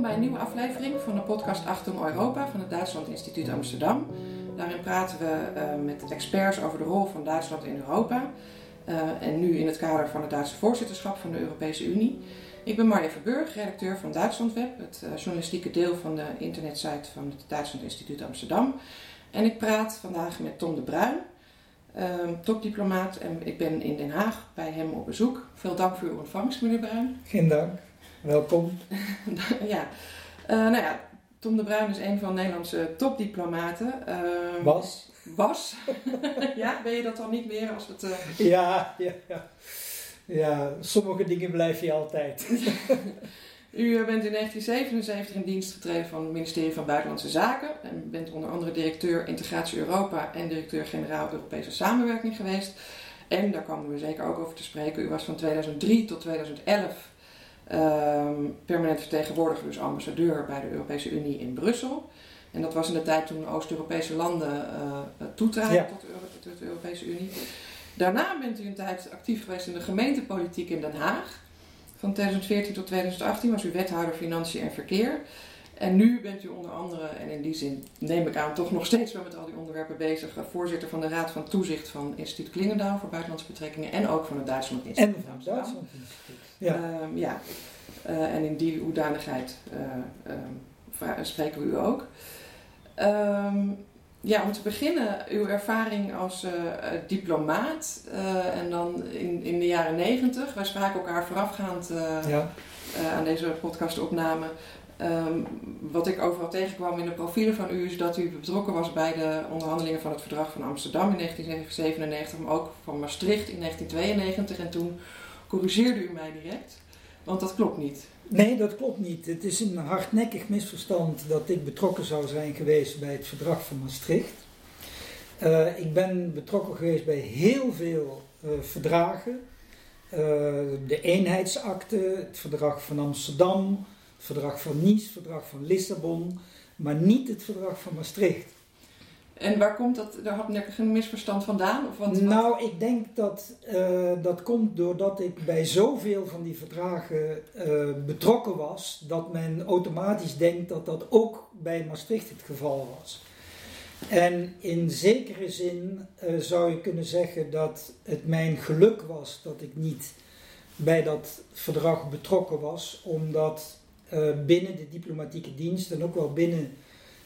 Bij een nieuwe aflevering van de podcast Achtung Europa van het Duitsland Instituut Amsterdam. Daarin praten we uh, met experts over de rol van Duitsland in Europa. Uh, en nu in het kader van het Duitse voorzitterschap van de Europese Unie. Ik ben Marja Verburg, redacteur van Duitslandweb, het uh, journalistieke deel van de internetsite van het Duitsland Instituut Amsterdam. En ik praat vandaag met Tom de Bruin, topdiplomaat. En ik ben in Den Haag bij hem op bezoek. Veel dank voor uw ontvangst, meneer Bruin. Geen dank. Welkom. ja, uh, nou ja, Tom de Bruin is een van Nederlandse topdiplomaten. Uh, was. Was. ja, ben je dat dan niet meer als het... Uh... Ja, ja, ja. Ja, sommige dingen blijf je altijd. U bent in 1977 in dienst getreden van het ministerie van Buitenlandse Zaken. En bent onder andere directeur Integratie Europa en directeur-generaal Europese Samenwerking geweest. En daar komen we zeker ook over te spreken. U was van 2003 tot 2011 Um, permanent vertegenwoordiger, dus ambassadeur bij de Europese Unie in Brussel. En dat was in de tijd toen Oost-Europese landen uh, toetraden tot, tot, de Europese Unie. Daarna bent u een tijd actief geweest in de gemeentepolitiek in Den Haag. Van 2014 tot 2018 was u wethouder Financiën en Verkeer. En nu bent u onder andere, en in die zin neem ik aan, toch nog steeds wel met al die onderwerpen bezig, eh, voorzitter van de Raad van Toezicht van Instituut Klingendaal voor Buitenlandse Betrekkingen en ook van het Duitsland Instituut. En van het Duitsland Instituut. Ja. Um, ja. Uh, en in die hoedanigheid uh, um, spreken we u ook. Um, ja, om te beginnen, uw ervaring als uh, diplomaat en dan in, in de jaren negentig. Wij spraken elkaar voorafgaand ja. aan deze podcastopname Um, wat ik overal tegenkwam in de profielen van u is dat u betrokken was bij de onderhandelingen van het verdrag van Amsterdam in 1997, maar ook van Maastricht in 1992. En toen corrigeerde u mij direct, want dat klopt niet. Nee, dat klopt niet. Het is een hardnekkig misverstand dat ik betrokken zou zijn geweest bij het verdrag van Maastricht. Uh, ik ben betrokken geweest bij heel veel uh, verdragen. Uh, de eenheidsakte, het verdrag van Amsterdam, verdrag van Nice, het verdrag van Lissabon, maar niet het verdrag van Maastricht. En waar komt dat, daar had ik een misverstand vandaan? Of nou, ik denk dat uh, dat komt doordat ik bij zoveel van die verdragen uh, betrokken was, dat men automatisch denkt dat dat ook bij Maastricht het geval was. En in zekere zin uh, zou je kunnen zeggen dat het mijn geluk was dat ik niet bij dat verdrag betrokken was, omdat binnen de diplomatieke dienst en ook wel binnen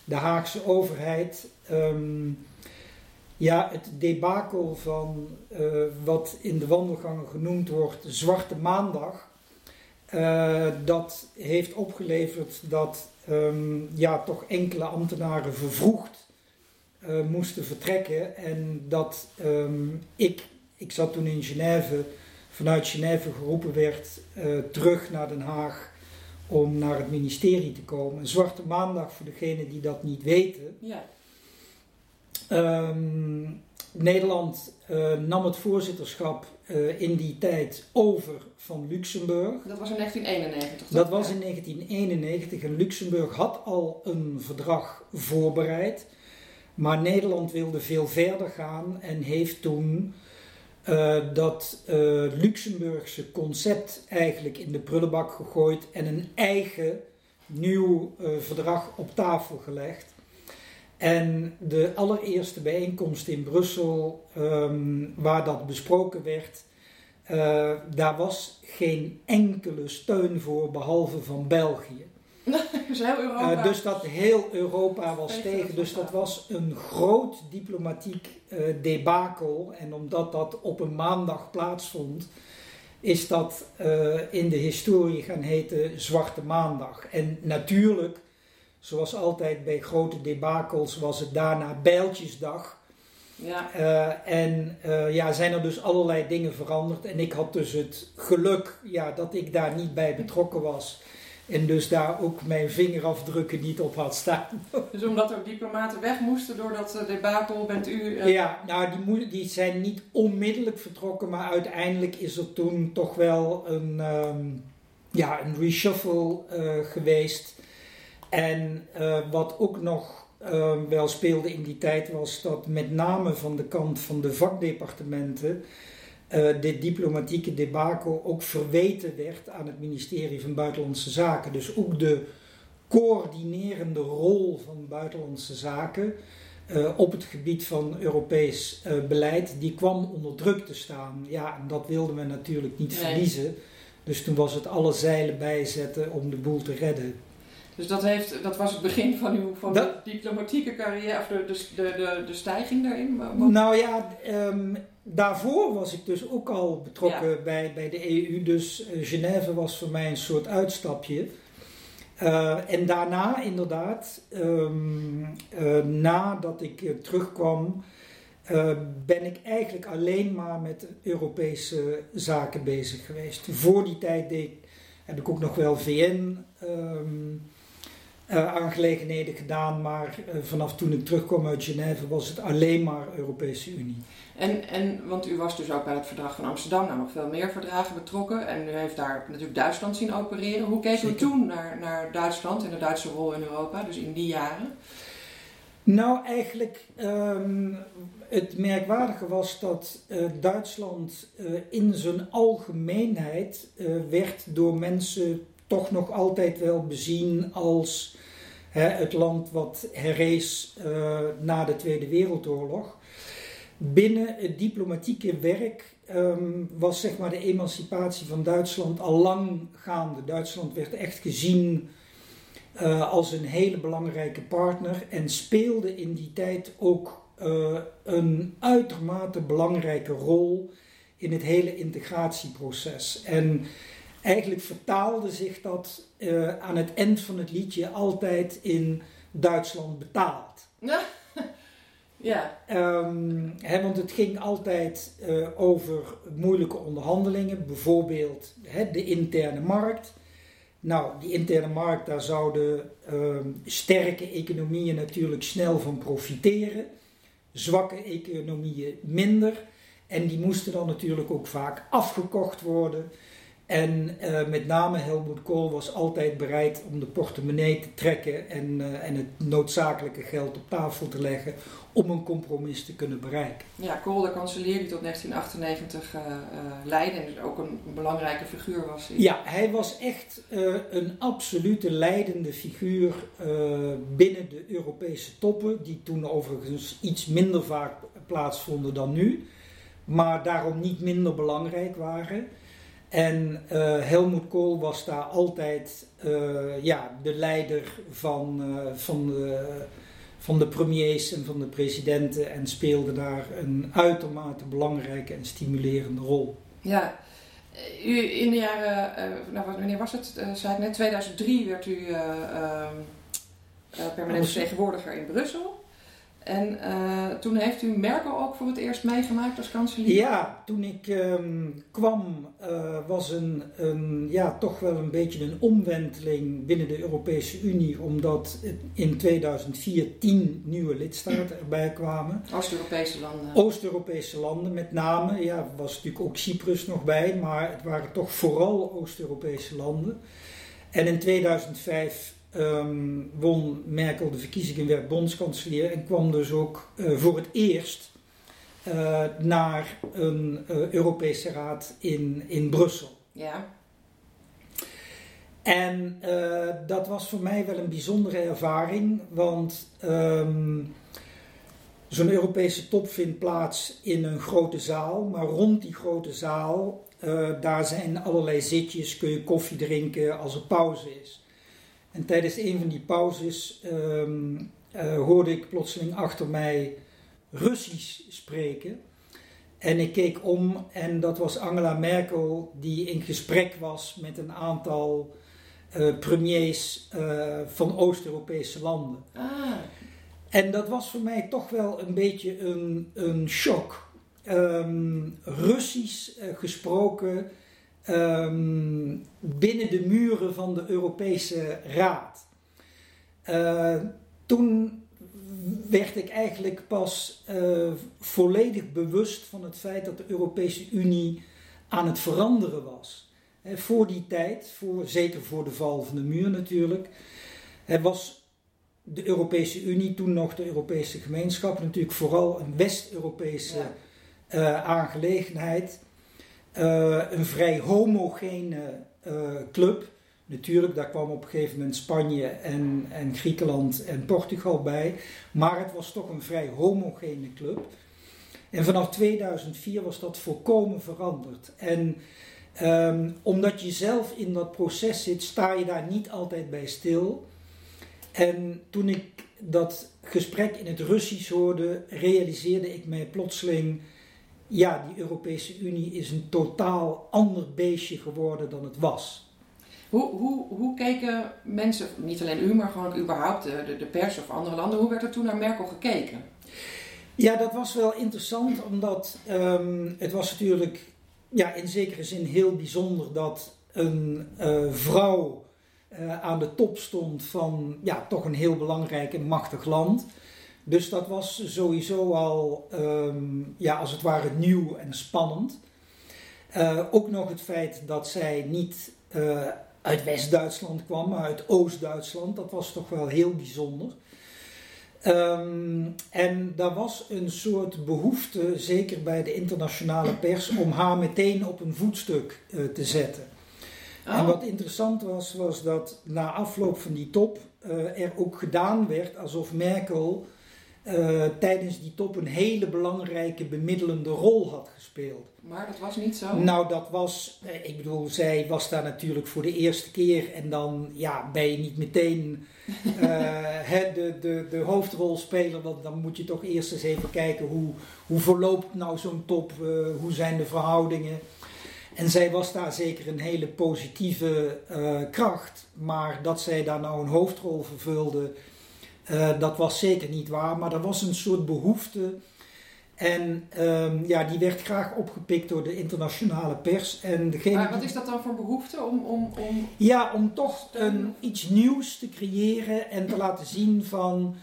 de Haagse overheid. Um, ja, het debakel van uh, wat in de wandelgangen genoemd wordt Zwarte Maandag. Uh, dat heeft opgeleverd dat um, ja, toch enkele ambtenaren vervroegd moesten vertrekken. En dat um, ik, ik zat toen in Genève, vanuit Genève geroepen werd terug naar Den Haag om naar het ministerie te komen. Een zwarte maandag voor degenen die dat niet weten. Ja. Um, Nederland uh, nam het voorzitterschap uh, in die tijd over van Luxemburg. Dat was in 1991. Dat was in 1991 en Luxemburg had al een verdrag voorbereid. Maar Nederland wilde veel verder gaan en heeft toen uh, dat Luxemburgse concept eigenlijk in de prullenbak gegooid en een eigen nieuw verdrag op tafel gelegd. En de allereerste bijeenkomst in Brussel, um, waar dat besproken werd, daar was geen enkele steun voor behalve van België. dus, heel Europa. Uh, dus dat heel Europa was tegen. Dus dat was een groot diplomatiek uh, debakel. En omdat dat op een maandag plaatsvond, is dat in de historie gaan heten Zwarte Maandag. En natuurlijk, zoals altijd bij grote debakels, was het daarna Bijltjesdag. Ja. en ja, zijn er dus allerlei dingen veranderd. En ik had dus het geluk ja, dat ik daar niet bij betrokken was. En dus daar ook mijn vingerafdrukken niet op had staan. Dus omdat er diplomaten weg moesten door dat eh, debakel, bent u... Uh... Ja, nou die, die zijn niet onmiddellijk vertrokken, maar uiteindelijk is er toen toch wel een, um, ja, een reshuffle uh, geweest. En wat ook nog ehm, wel speelde in die tijd was dat met name van de kant van de vakdepartementen uh, dit diplomatieke debakel ook verweten werd aan het ministerie van Buitenlandse Zaken. Dus ook de coördinerende rol van buitenlandse zaken op het gebied van Europees beleid, die kwam onder druk te staan. Ja, en dat wilden we natuurlijk niet Nee. verliezen. Dus toen was het alle zeilen bijzetten om de boel te redden. Dus dat, heeft, dat was het begin van uw van Dat- de diplomatieke carrière, of de, de, de, de, stijging daarin? Wat- Nou ja, ehm, daarvoor was ik dus ook al betrokken bij, bij de EU. Dus eh, Genève was voor mij een soort uitstapje. Eh, en daarna inderdaad, ehm, eh, nadat ik terugkwam, ben ik eigenlijk alleen maar met Europese zaken bezig geweest. Voor die tijd deed, heb ik ook nog wel VN ehm, eh, aangelegenheden gedaan, maar eh, vanaf toen ik terugkwam uit Genève was het alleen maar Europese Unie. En, en, want u was dus ook bij het verdrag van Amsterdam, nou nog veel meer verdragen betrokken. En u heeft daar natuurlijk Duitsland zien opereren. Hoe keek u toen naar, naar Duitsland en de Duitse rol in Europa, dus in die jaren? Nou, eigenlijk ehm, het merkwaardige was dat eh, Duitsland in zijn algemeenheid werd door mensen toch nog altijd wel bezien als hè, het land wat herrees eh, na de Tweede Wereldoorlog. Binnen het diplomatieke werk ehm, was zeg maar de emancipatie van Duitsland al lang gaande. Duitsland werd echt gezien eh, als een hele belangrijke partner en speelde in die tijd ook eh, een uitermate belangrijke rol in het hele integratieproces. En eigenlijk vertaalde zich dat eh, aan het eind van het liedje altijd in Duitsland betaald. Ja, Ehm, hè, want het ging altijd eh, over moeilijke onderhandelingen, bijvoorbeeld hè, de interne markt. Nou, die interne markt, daar zouden ehm, sterke economieën natuurlijk snel van profiteren, zwakke economieën minder. En die moesten dan natuurlijk ook vaak afgekocht worden. En eh, met name Helmut Kohl was altijd bereid om de portemonnee te trekken en, eh, en het noodzakelijke geld op tafel te leggen om een compromis te kunnen bereiken. ja Kohl, de kanselier die tot 1998 eh eh leidde en dus ook een belangrijke figuur was. Ja, hij was echt eh, een absolute leidende figuur eh, binnen de Europese toppen, die toen overigens iets minder vaak plaatsvonden dan nu, maar daarom niet minder belangrijk waren. En eh, Helmut Kohl was daar altijd eh, ja, de leider van, eh, van, de, van de premiers en van de presidenten en speelde daar een uitermate belangrijke en stimulerende rol. Ja, u in de jaren, nou, wanneer was het? Zei ik net, 2003 werd u eh, ehm, eh, permanent vertegenwoordiger in Brussel. En eh, toen heeft u Merkel ook voor het eerst meegemaakt als kanselier? Ja, toen ik ehm, kwam eh, was een, een, ja, toch wel een beetje een omwenteling binnen de Europese Unie, omdat in 2004 tien nieuwe lidstaten erbij kwamen. Oost-Europese landen. Oost-Europese landen met name, ja, er was natuurlijk ook Cyprus nog bij, maar het waren toch vooral Oost-Europese landen. En in 2005 ehm, won Merkel de verkiezingen, werd bondskanselier en kwam dus ook eh, voor het eerst eh, naar een eh, Europese raad in, in Brussel. Ja, En dat was voor mij wel een bijzondere ervaring, want ehm, zo'n Europese top vindt plaats in een grote zaal, maar rond die grote zaal, eh, daar zijn allerlei zitjes, kun je koffie drinken als er pauze is. En tijdens een van die pauzes ehm, eh, hoorde ik plotseling achter mij Russisch spreken. En ik keek om en dat was Angela Merkel die in gesprek was met een aantal eh, premiers eh, van Oost-Europese landen. ah, En dat was voor mij toch wel een beetje een, een shock. Ehm, Russisch gesproken ehm, binnen de muren van de Europese Raad. Eh, toen werd ik eigenlijk pas eh, volledig bewust van het feit dat de Europese Unie aan het veranderen was. Voor die tijd, voor, zeker voor de val van de muur natuurlijk, was de Europese Unie, toen nog de Europese gemeenschap, natuurlijk vooral een West-Europese ja. eh, aangelegenheid. Eh, een vrij homogene eh, club. Natuurlijk, daar kwam op een gegeven moment Spanje en, en Griekenland en Portugal bij. Maar het was toch een vrij homogene club. En vanaf 2004 was dat volkomen veranderd. En ehm, omdat je zelf in dat proces zit, sta je daar niet altijd bij stil. En toen ik dat gesprek in het Russisch hoorde, realiseerde ik mij plotseling: ja, die Europese Unie is een totaal ander beestje geworden dan het was. Hoe, hoe, hoe keken mensen, niet alleen u, maar gewoon überhaupt de, de, pers of andere landen, hoe werd er toen naar Merkel gekeken? Ja, dat was wel interessant, omdat ehm, het was natuurlijk ja, in zekere zin heel bijzonder dat een uh, vrouw uh, aan de top stond van ja, toch een heel belangrijk en machtig land. Dus dat was sowieso al, um, ja, als het ware nieuw en spannend. Uh, ook nog het feit dat zij niet uh, uit West-Duitsland kwam, maar uit Oost-Duitsland. Dat was toch wel heel bijzonder. Um, en daar was een soort behoefte, zeker bij de internationale pers, om haar meteen op een voetstuk uh, te zetten. En oh. wat interessant was, was dat na afloop van die top uh, er ook gedaan werd alsof Merkel uh, tijdens die top een hele belangrijke bemiddelende rol had gespeeld. Maar dat was niet zo? Nou, dat was, eh, ik bedoel, zij was daar natuurlijk voor de eerste keer en dan ja, ben je niet meteen uh, de, de, de hoofdrolspeler, want dan moet je toch eerst eens even kijken hoe, hoe verloopt nou zo'n top, hoe zijn de verhoudingen. En zij was daar zeker een hele positieve kracht, maar dat zij daar nou een hoofdrol vervulde, uh, dat was zeker niet waar. Maar er was een soort behoefte en um, ja, die werd graag opgepikt door de internationale pers. En degene maar wat is dat dan voor behoefte? Om, om, om... Ja, om toch een, iets nieuws te creëren en te laten zien van...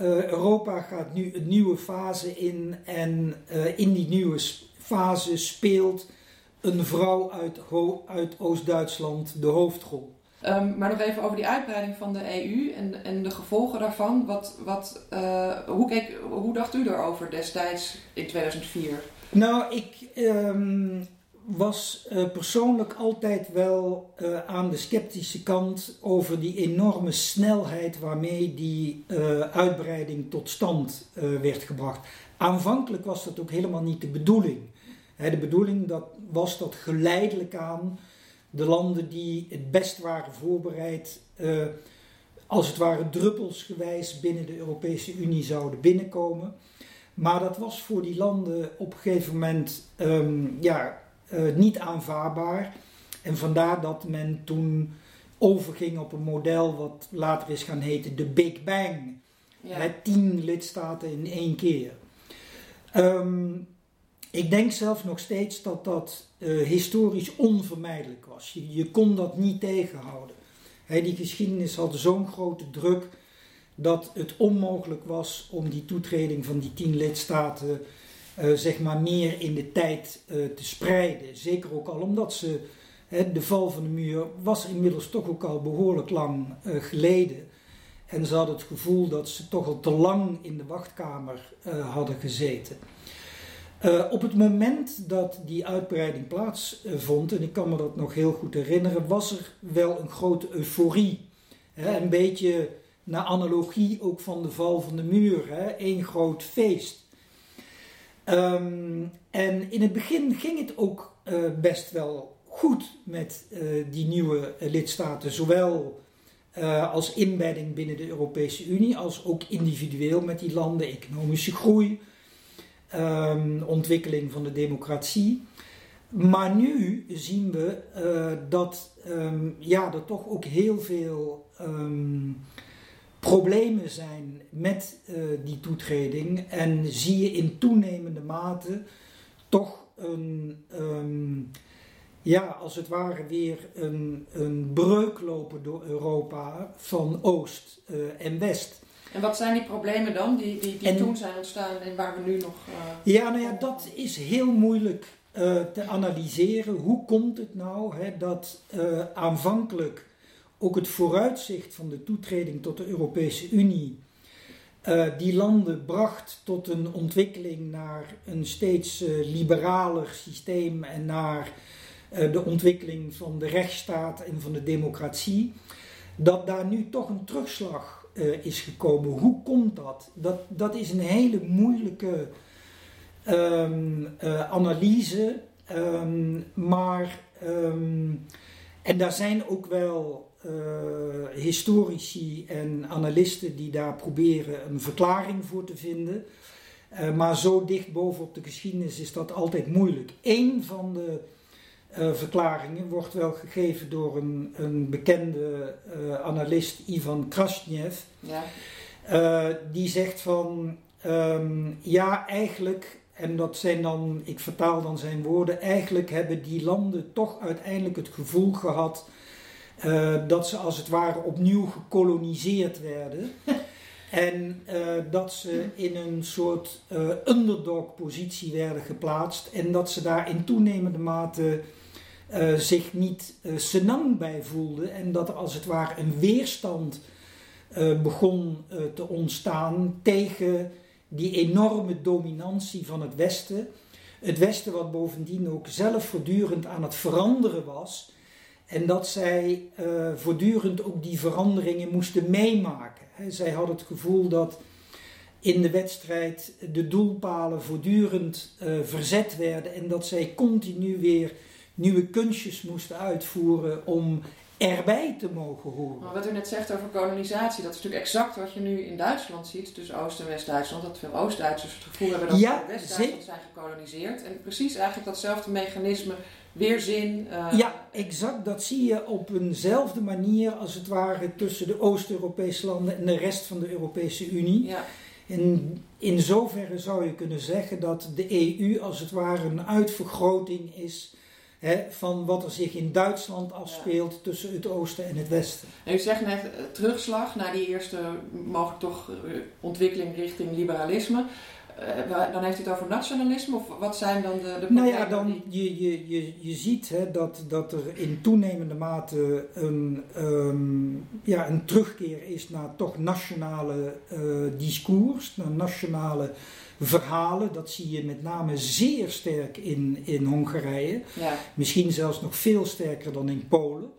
Uh, Europa gaat nu een nieuwe fase in en uh, in die nieuwe fase speelt een vrouw uit, uit Oost-Duitsland de hoofdrol. Um, maar nog even over die uitbreiding van de EU en, en de gevolgen daarvan. Wat, wat, uh, hoe, keek, hoe dacht u daarover destijds in 2004? Nou, ik um, was uh, persoonlijk altijd wel uh, aan de sceptische kant over die enorme snelheid waarmee die uitbreiding tot stand werd gebracht. Aanvankelijk was dat ook helemaal niet de bedoeling. de bedoeling dat, was dat geleidelijk aan de landen die het best waren voorbereid, uh, als het ware druppelsgewijs binnen de Europese Unie zouden binnenkomen. Maar dat was voor die landen op een gegeven moment um, ja, uh, niet aanvaardbaar. En vandaar dat men toen overging op een model wat later is gaan heten de Big Bang. Ja. Met tien lidstaten in één keer. Um, ik denk zelf nog steeds dat dat uh, historisch onvermijdelijk was. Je, kon dat niet tegenhouden. Die geschiedenis had zo'n grote druk dat het onmogelijk was om die toetreding van die tien lidstaten uh, zeg maar meer in de tijd uh, te spreiden. Zeker ook al omdat ze, de val van de muur was inmiddels toch ook al behoorlijk lang geleden. En ze hadden het gevoel dat ze toch al te lang in de wachtkamer hadden gezeten. Uh, op het moment dat die uitbreiding plaatsvond, en ik kan me dat nog heel goed herinneren, was er wel een grote euforie. Hè? Een beetje naar analogie ook van de val van de muur, hè? één groot feest. Um, en in het begin ging het ook uh, best wel goed met uh, die nieuwe lidstaten, zowel als inbedding binnen de Europese Unie als ook individueel met die landen, economische groei um, ontwikkeling van de democratie. Maar nu zien we uh, dat um, ja, er toch ook heel veel um, problemen zijn met uh, die toetreding. En zie je in toenemende mate toch een, ja, als het ware weer een, een breuk lopen door Europa van Oost uh, en West. En wat zijn die problemen dan die, die, die toen zijn ontstaan en waar we nu nog. Uh, ja, nou ja, dat is heel moeilijk uh, te analyseren. Hoe komt het nou hè, dat uh, aanvankelijk ook het vooruitzicht van de toetreding tot de Europese Unie die landen bracht tot een ontwikkeling naar een steeds liberaler systeem en naar de ontwikkeling van de rechtsstaat en van de democratie, dat daar nu toch een terugslag is gekomen. Hoe komt dat? dat? Dat is een hele moeilijke um, analyse, um, maar um, en daar zijn ook wel uh, historici en analisten die daar proberen een verklaring voor te vinden. Maar zo dicht bovenop de geschiedenis is dat altijd moeilijk. Eén van de uh, verklaringen wordt wel gegeven door een, een bekende analist, Ivan Krasnev. Ja. die zegt van, um, ja eigenlijk en dat zijn dan, ik vertaal dan zijn woorden, eigenlijk hebben die landen toch uiteindelijk het gevoel gehad uh, dat ze als het ware opnieuw gekoloniseerd werden. en uh, dat ze in een soort uh, underdog-positie werden geplaatst en dat ze daar in toenemende mate zich niet senang bij voelden en dat er als het ware een weerstand begon te ontstaan tegen die enorme dominantie van het Westen. Het Westen wat bovendien ook zelf voortdurend aan het veranderen was. En dat zij uh, voortdurend ook die veranderingen moesten meemaken. Zij hadden het gevoel dat in de wedstrijd de doelpalen voortdurend uh, verzet werden en dat zij continu weer nieuwe kunstjes moesten uitvoeren om erbij te mogen horen. Maar wat u net zegt over kolonisatie, dat is natuurlijk exact wat je nu in Duitsland ziet, dus Oost- en West-Duitsland, dat veel Oost-Duitsers het gevoel hebben dat ja, West-Duitsland zijn gekoloniseerd. En precies eigenlijk datzelfde mechanisme, weerzin. Uh... Ja, exact. Dat zie je op eenzelfde manier als het ware tussen de Oost-Europese landen en de rest van de Europese Unie. Ja. In, in zoverre zou je kunnen zeggen dat de EU als het ware een uitvergroting is van wat er zich in Duitsland afspeelt tussen het oosten en het westen. u zegt net uh, terugslag naar die eerste mogelijk toch uh, ontwikkeling richting liberalisme. Uh, dan heeft u het over nationalisme of wat zijn dan de, de Nou ja, dan, je, je, je, je ziet hè, dat, dat er in toenemende mate een, um, ja, een terugkeer is naar toch nationale discours, naar nationale verhalen. Dat zie je met name zeer sterk in, in Hongarije. Ja. Misschien zelfs nog veel sterker dan in Polen.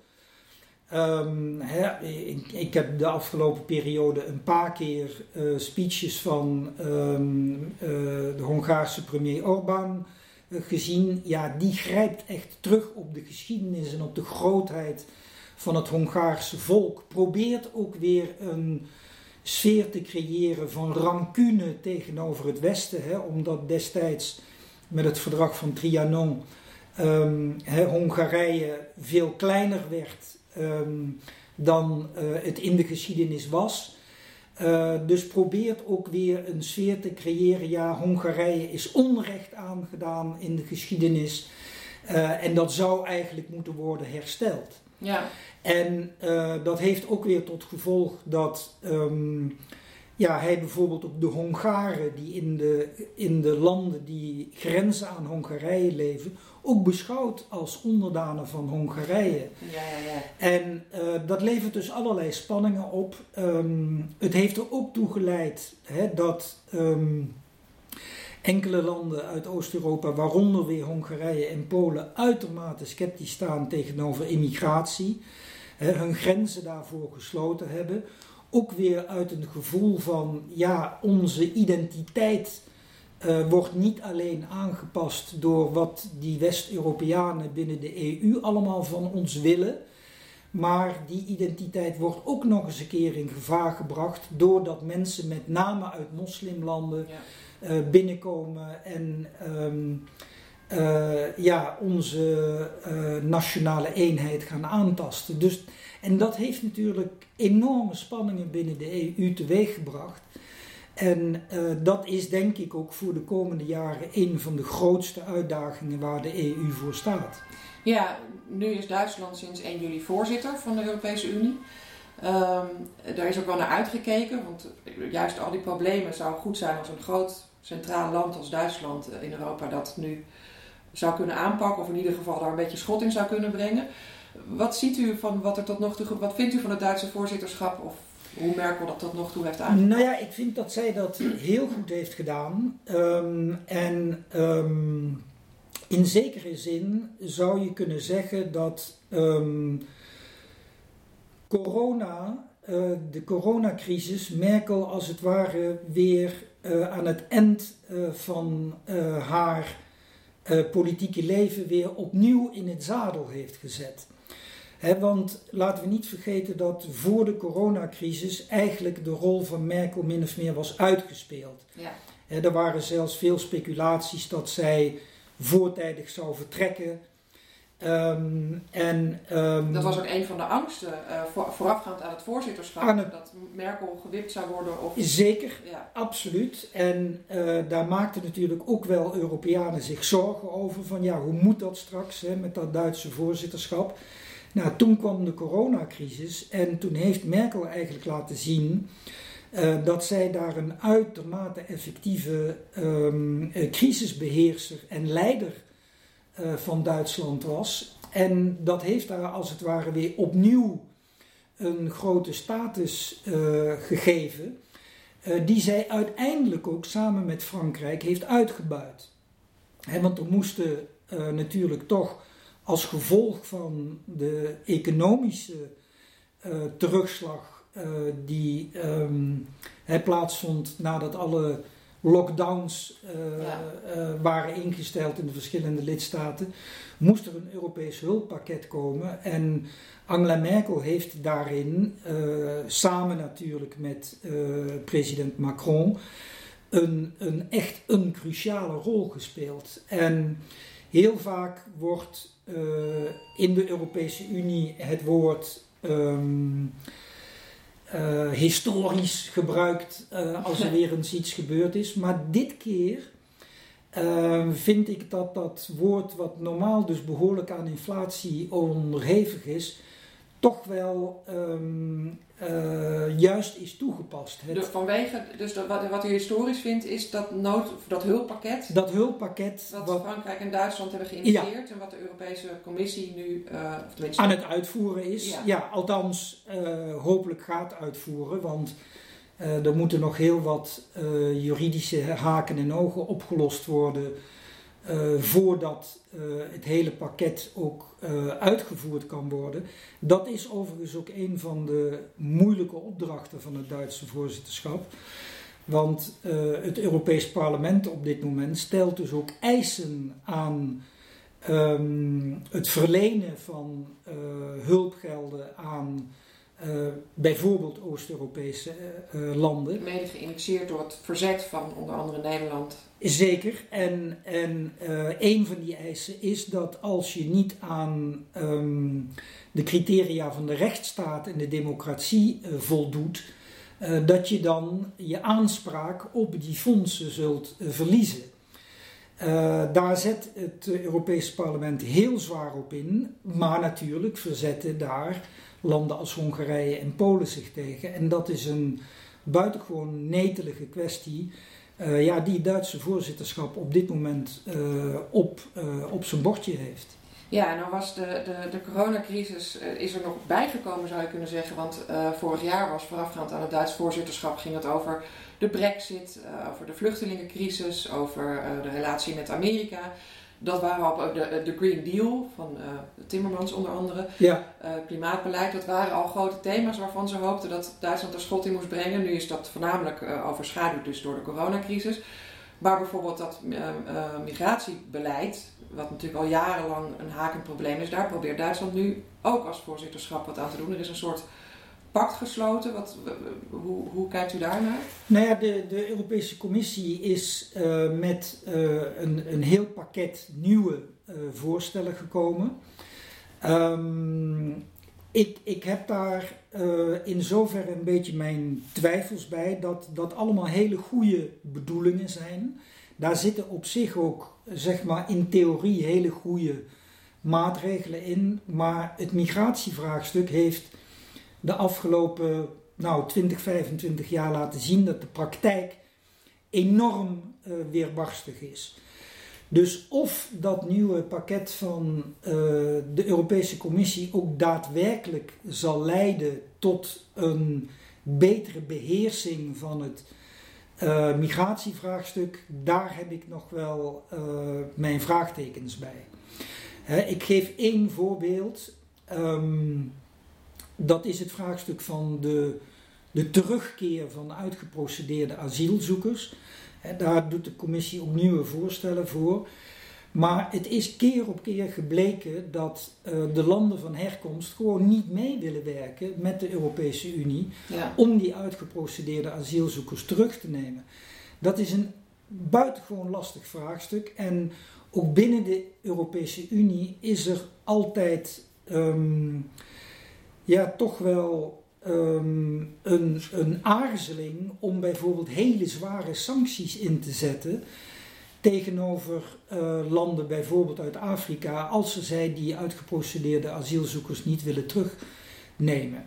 Um, ik, ik, heb de afgelopen periode een paar keer uh, speeches van um, uh, de Hongaarse premier Orbán uh, gezien. Ja, die grijpt echt terug op de geschiedenis en op de grootheid van het Hongaarse volk. Probeert ook weer een sfeer te creëren van rancune tegenover het Westen, hè, omdat destijds met het verdrag van Trianon um, Hongarije veel kleiner werd um, dan uh, het in de geschiedenis was. Uh, dus probeert ook weer een sfeer te creëren. Ja, Hongarije is onrecht aangedaan in de geschiedenis. Uh, en dat zou eigenlijk moeten worden hersteld. Ja. En uh, dat heeft ook weer tot gevolg dat um, ja, hij bijvoorbeeld ook de Hongaren die in de, in de landen die grenzen aan Hongarije leven, ook beschouwt als onderdanen van Hongarije. Ja, ja, ja. En uh, dat levert dus allerlei spanningen op. Um, het heeft er ook toe geleid hè, dat um, enkele landen uit Oost-Europa, waaronder weer Hongarije en Polen, uitermate sceptisch staan tegenover immigratie hun grenzen daarvoor gesloten hebben. Ook weer uit een gevoel van, ja, onze identiteit uh, wordt niet alleen aangepast door wat die West-Europeanen binnen de EU allemaal van ons willen. Maar die identiteit wordt ook nog eens een keer in gevaar gebracht doordat mensen met name uit moslimlanden ja. uh, binnenkomen en um, uh, ja, onze uh, nationale eenheid gaan aantasten. Dus, en dat heeft natuurlijk enorme spanningen binnen de EU teweeggebracht. En uh, dat is denk ik ook voor de komende jaren een van de grootste uitdagingen waar de EU voor staat. Ja, nu is Duitsland sinds 1 juli voorzitter van de Europese Unie. Um, daar is ook wel naar uitgekeken, want juist al die problemen zou goed zijn als een groot centraal land als Duitsland in Europa dat nu zou kunnen aanpakken, of in ieder geval daar een beetje schot in zou kunnen brengen. Wat ziet u van wat er tot nog toe, wat vindt u van het Duitse voorzitterschap of hoe Merkel dat tot nog toe heeft aangepakt? Nou ja, ik vind dat zij dat heel goed heeft gedaan. Um, en um, in zekere zin zou je kunnen zeggen dat ehm, corona, uh, de coronacrisis, Merkel als het ware weer uh, aan het eind uh, van haar politieke leven weer opnieuw in het zadel heeft gezet. He, want laten we niet vergeten dat voor de coronacrisis eigenlijk de rol van Merkel min of meer was uitgespeeld. Ja. He, er waren zelfs veel speculaties dat zij voortijdig zou vertrekken. Um, en, um, dat was ook een van de angsten uh, voor, voorafgaand aan het voorzitterschap, het, dat Merkel gewipt zou worden. Of, zeker, ja. absoluut. En uh, daar maakten natuurlijk ook wel Europeanen zich zorgen over, van ja, hoe moet dat straks hè, met dat Duitse voorzitterschap. Nou, toen kwam de coronacrisis en toen heeft Merkel eigenlijk laten zien uh, dat zij daar een uitermate effectieve um, crisisbeheerser en leider van Duitsland was. En dat heeft daar als het ware weer opnieuw een grote status gegeven, die zij uiteindelijk ook samen met Frankrijk heeft uitgebuit. Want er moesten natuurlijk toch als gevolg van de economische terugslag die um, plaatsvond nadat alle lockdowns uh, ja. waren ingesteld in de verschillende lidstaten, moest er een Europees hulppakket komen. En Angela Merkel heeft daarin, samen natuurlijk met president Macron, een, een echt een cruciale rol gespeeld. En heel vaak wordt in de Europese Unie het woord um, uh, historisch gebruikt uh, als er weer eens iets gebeurd is. Maar dit keer vind ik dat dat woord, wat normaal dus behoorlijk aan inflatie onderhevig is, toch wel um, uh, juist is toegepast. Het, dus vanwege, dus dat, wat, wat u historisch vindt, is dat, nood, dat hulppakket. Dat hulppakket. Wat, wat Frankrijk en Duitsland hebben geïnitieerd ja. en wat de Europese Commissie nu uh, of aan het uitvoeren is. Ja, ja althans uh, hopelijk gaat uitvoeren, want er moeten nog heel wat juridische haken en ogen opgelost worden uh, voordat uh, het hele pakket ook uh, uitgevoerd kan worden. Dat is overigens ook een van de moeilijke opdrachten van het Duitse voorzitterschap. Want het Europees Parlement op dit moment stelt dus ook eisen aan um, het verlenen van hulpgelden aan bijvoorbeeld Oost-Europese landen. Mede geïnitieerd door het verzet van onder andere Nederland. Zeker. En, en uh, een van die eisen is dat als je niet aan um, de criteria van de rechtsstaat en de democratie voldoet, dat je dan je aanspraak op die fondsen zult verliezen. daar zet het Europese parlement heel zwaar op in, maar natuurlijk verzetten daar landen als Hongarije en Polen zich tegen. En dat is een buitengewoon netelige kwestie. Uh, ja, die Duitse voorzitterschap op dit moment uh, op, uh, op zijn bordje heeft. Ja, nou was de, de, de coronacrisis is er nog bijgekomen zou je kunnen zeggen. Want vorig jaar was voorafgaand aan het Duitse voorzitterschap ging het over de brexit, over de vluchtelingencrisis, over de relatie met Amerika. Dat waren ook de, de Green Deal van uh, Timmermans onder andere. Ja. Klimaatbeleid, dat waren al grote thema's waarvan ze hoopten dat Duitsland er schot in moest brengen. Nu is dat voornamelijk overschaduwd dus door de coronacrisis. Maar bijvoorbeeld dat migratiebeleid, wat natuurlijk al jarenlang een hakend probleem is, daar probeert Duitsland nu ook als voorzitterschap wat aan te doen. Er is een soort pact gesloten? Wat, hoe, hoe kijkt u daarnaar? Nou ja, de, de Europese Commissie is uh, met uh, een, een heel pakket nieuwe uh, voorstellen gekomen. Um, ik, ik heb daar in zoverre een beetje mijn twijfels bij dat dat allemaal hele goede bedoelingen zijn. Daar zitten op zich ook, zeg maar, in theorie hele goede maatregelen in. Maar het migratievraagstuk heeft de afgelopen nou, 20, 25 jaar laten zien dat de praktijk enorm uh, weerbarstig is. Dus of dat nieuwe pakket van uh, de Europese Commissie ook daadwerkelijk zal leiden tot een betere beheersing van het uh, migratievraagstuk, daar heb ik nog wel mijn vraagtekens bij. ik geef één voorbeeld. Ehm, dat is het vraagstuk van de, de terugkeer van uitgeprocedeerde asielzoekers. daar doet de commissie ook nieuwe voorstellen voor. Maar het is keer op keer gebleken dat uh, de landen van herkomst gewoon niet mee willen werken met de Europese Unie om die uitgeprocedeerde asielzoekers terug te nemen. Dat is een buitengewoon lastig vraagstuk. En ook binnen de Europese Unie is er altijd um, ja, toch wel um, een, een aarzeling om bijvoorbeeld hele zware sancties in te zetten tegenover uh, landen, bijvoorbeeld uit Afrika, als ze zij die uitgeprocedeerde asielzoekers niet willen terugnemen.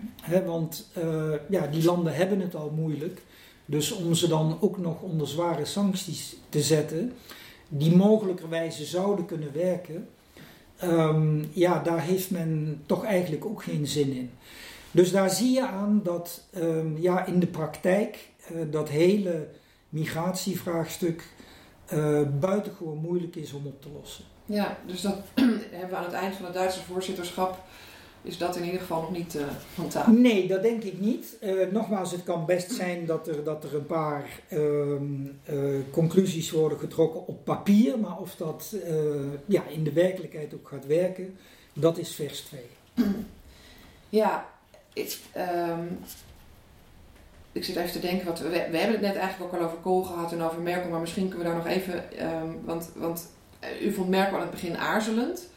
Want uh, ja, die landen hebben het al moeilijk. Dus om ze dan ook nog onder zware sancties te zetten, die mogelijkerwijze zouden kunnen werken, um, ja, daar heeft men toch eigenlijk ook geen zin in. Dus daar zie je aan dat um, ja, in de praktijk uh, dat hele migratievraagstuk uh, buitengewoon moeilijk is om op te lossen. Ja, dus dat hebben we aan het eind van het Duitse voorzitterschap. Is dat in ieder geval nog niet uh, van tafel? Nee, dat denk ik niet. Uh, nogmaals, het kan best zijn dat er, dat er een paar uh, conclusies worden getrokken op papier, maar of dat ja, in de werkelijkheid ook gaat werken, dat is vers 2. Ja, ik, um, ik zit even te denken, wat we, we hebben het net eigenlijk ook al over Kool gehad en over Merkel, maar misschien kunnen we daar nog even, um, want, want eh, u vond Merkel aan het begin aarzelend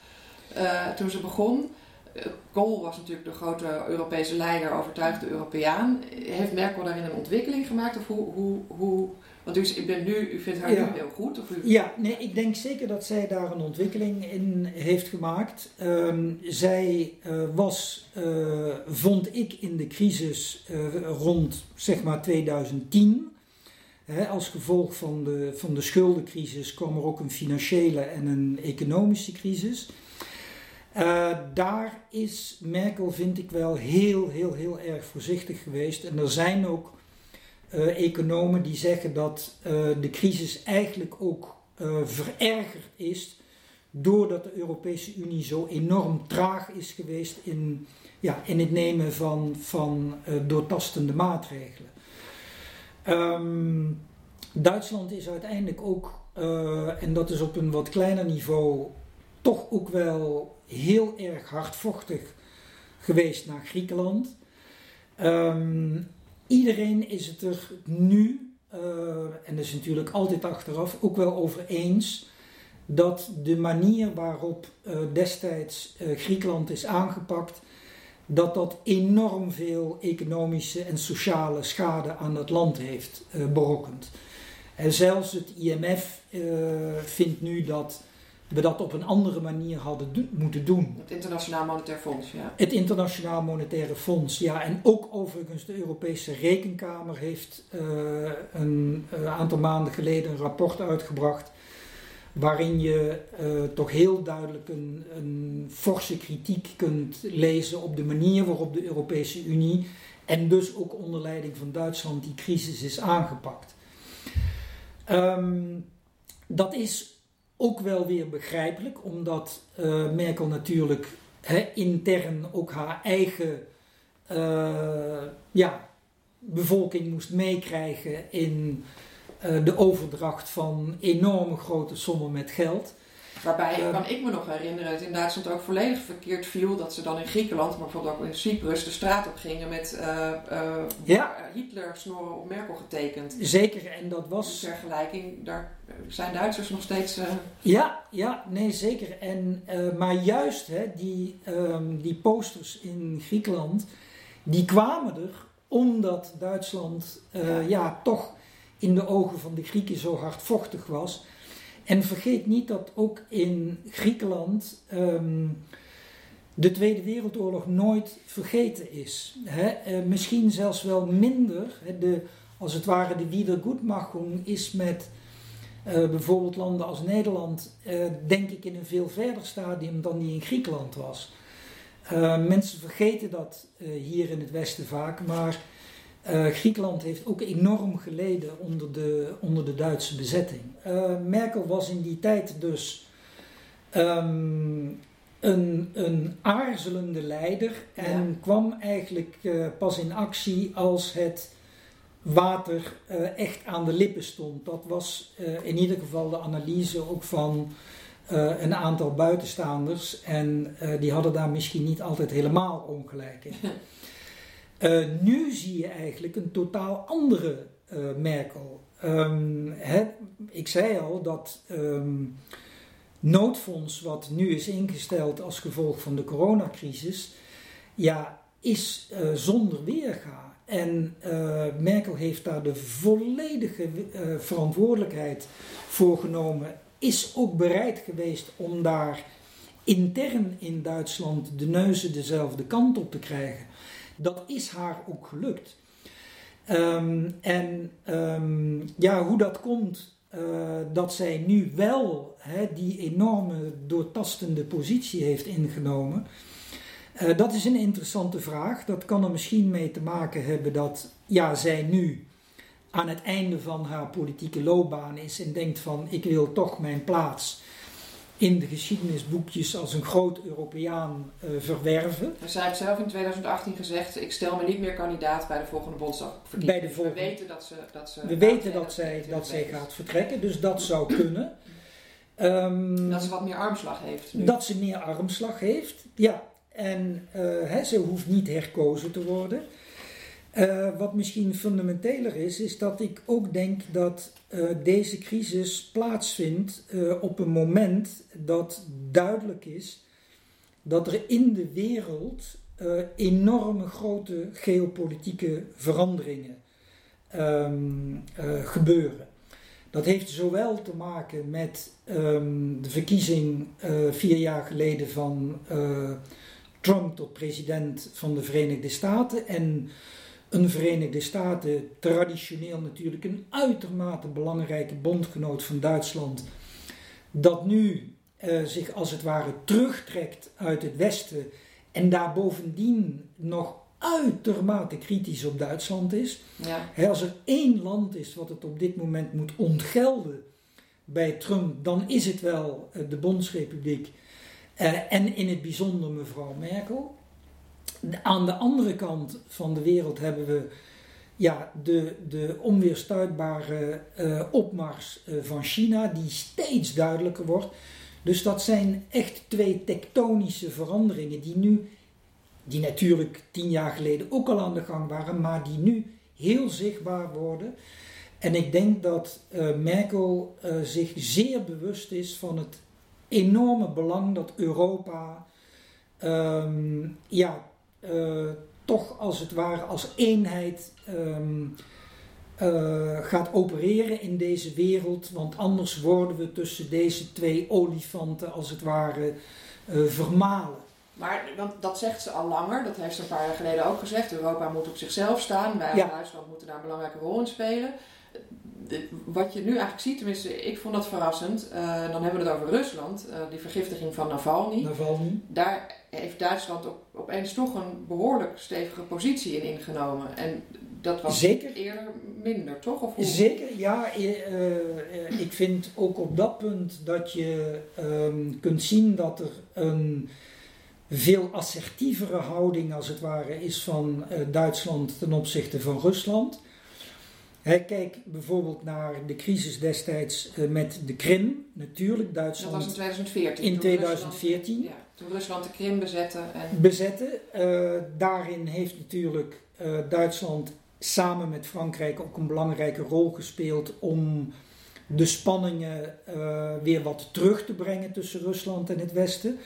toen ze begon. Kool was natuurlijk de grote Europese leider, overtuigde Europeaan. Heeft Merkel daarin een ontwikkeling gemaakt? Of hoe, hoe, hoe, want u, ik ben nu, u vindt haar nu heel goed? Of u... Ja, nee, ik denk zeker dat zij daar een ontwikkeling in heeft gemaakt. Um, zij uh, was, uh, vond ik in de crisis uh, rond zeg maar 2010. Hè, als gevolg van de, van de schuldencrisis kwam er ook een financiële en een economische crisis. Daar is Merkel, vind ik wel, heel, heel, heel erg voorzichtig geweest. En er zijn ook uh, economen die zeggen dat uh, de crisis eigenlijk ook verergerd is doordat de Europese Unie zo enorm traag is geweest in, ja, in het nemen van, van doortastende maatregelen. Um, Duitsland is uiteindelijk ook, en dat is op een wat kleiner niveau, toch ook wel heel erg hardvochtig geweest naar Griekenland. Um, iedereen is het er nu, uh, en dat is natuurlijk altijd achteraf, ook wel over eens dat de manier waarop uh, destijds uh, Griekenland is aangepakt, dat dat enorm veel economische en sociale schade aan het land heeft berokkend. En zelfs het IMF vindt nu dat we dat op een andere manier hadden moeten doen. Het Internationaal Monetair Fonds, ja. Het Internationaal Monetaire Fonds, ja. En ook overigens de Europese Rekenkamer heeft uh, een uh, aantal maanden geleden een rapport uitgebracht. Waarin je uh, toch heel duidelijk een, een forse kritiek kunt lezen op de manier waarop de Europese Unie en dus ook onder leiding van Duitsland die crisis is aangepakt. Um, dat is ook wel weer begrijpelijk, omdat uh, Merkel natuurlijk hè, intern ook haar eigen uh, ja, bevolking moest meekrijgen in uh, de overdracht van enorme grote sommen met geld. Waarbij kan ik me nog herinneren dat in Duitsland ook volledig verkeerd viel dat ze dan in Griekenland, maar bijvoorbeeld ook in Cyprus, de straat op gingen met uh, uh, ja. Hitler snorren op Merkel getekend. Zeker, en dat was. In vergelijking, daar zijn Duitsers nog steeds. Ja, ja, nee, zeker. En, maar juist hè, die, um, die posters in Griekenland, die kwamen er omdat Duitsland ja. ja, toch in de ogen van de Grieken zo hardvochtig was. En vergeet niet dat ook in Griekenland um, de Tweede Wereldoorlog nooit vergeten is. He, uh, misschien zelfs wel minder. He, de, als het ware de Wiedergutmachung is met uh, bijvoorbeeld landen als Nederland, uh, denk ik, in een veel verder stadium dan die in Griekenland was. mensen vergeten dat hier in het Westen vaak, maar Uh, Griekenland heeft ook enorm geleden onder de, onder de Duitse bezetting. Uh, Merkel was in die tijd dus um, een, een aarzelende leider en ja. kwam eigenlijk uh, pas in actie als het water echt aan de lippen stond. Dat was in ieder geval de analyse ook van een aantal buitenstaanders en die hadden daar misschien niet altijd helemaal ongelijk in. Uh, nu zie je eigenlijk een totaal andere uh, Merkel. Um, hè, ik zei al dat um, noodfonds, wat nu is ingesteld als gevolg van de coronacrisis, ja, is uh, zonder weerga. En Merkel heeft daar de volledige verantwoordelijkheid voor genomen, is ook bereid geweest om daar intern in Duitsland de neuzen dezelfde kant op te krijgen. Dat is haar ook gelukt. Um, en um, ja, hoe dat komt uh, dat zij nu wel die enorme doortastende positie heeft ingenomen. Uh, dat is een interessante vraag. Dat kan er misschien mee te maken hebben dat ja, zij nu aan het einde van haar politieke loopbaan is en denkt van ik wil toch mijn plaats in de geschiedenisboekjes als een groot Europeaan uh, verwerven. Zij heeft zelf in 2018 gezegd: Ik stel me niet meer kandidaat bij de volgende Bondsdagverkiezingen. Bij de volgende... We weten dat ze. Dat ze we weten dat zij, dat zij gaat vertrekken, dus dat zou kunnen. Um, dat ze wat meer armslag heeft. Nu. Dat ze meer armslag heeft, ja. En uh, hè, ze hoeft niet herkozen te worden. Uh, wat misschien fundamenteler is, is dat ik ook denk dat uh, deze crisis plaatsvindt uh, op een moment dat duidelijk is dat er in de wereld enorme grote geopolitieke veranderingen um, gebeuren. Dat heeft zowel te maken met um, de verkiezing vier jaar geleden van Trump tot president van de Verenigde Staten en een Verenigde Staten, traditioneel natuurlijk een uitermate belangrijke bondgenoot van Duitsland, dat nu uh, zich als het ware terugtrekt uit het Westen en daar bovendien nog uitermate kritisch op Duitsland is. Ja. als er één land is wat het op dit moment moet ontgelden bij Trump, dan is het wel uh, de Bondsrepubliek uh, en in het bijzonder mevrouw Merkel. Aan de andere kant van de wereld hebben we ja, de, de onweerstuitbare uh, opmars uh, van China, die steeds duidelijker wordt. Dus dat zijn echt twee tektonische veranderingen die nu, die natuurlijk tien jaar geleden ook al aan de gang waren, maar die nu heel zichtbaar worden. En ik denk dat uh, Merkel zich zeer bewust is van het enorme belang dat Europa um, ja, uh, toch als het ware als eenheid um, uh, gaat opereren in deze wereld. Want anders worden we tussen deze twee olifanten als het ware uh, vermalen. Maar want dat zegt ze al langer, dat heeft ze een paar jaar geleden ook gezegd. Europa moet op zichzelf staan, wij ja. Duitsland moeten daar een belangrijke rol in spelen wat je nu eigenlijk ziet, tenminste, ik vond dat verrassend. Uh, dan hebben we het over Rusland, uh, die vergiftiging van Navalny. Navalny. Daar heeft Duitsland op, opeens toch een behoorlijk stevige positie in ingenomen. En dat was Zeker. eerder minder, toch? Of hoe? Zeker, ja. Uh, ik vind ook op dat punt dat je um, kunt zien dat er een veel assertievere houding, als het ware, is van Duitsland ten opzichte van Rusland. Kijk bijvoorbeeld naar de crisis destijds uh, met de Krim. Natuurlijk, Duitsland. Dat was in 2014. In 2014. Rusland, ja, toen Rusland de Krim bezette. En... Bezette. Uh, daarin heeft natuurlijk uh, Duitsland samen met Frankrijk ook een belangrijke rol gespeeld om de spanningen weer wat terug te brengen tussen Rusland en het Westen.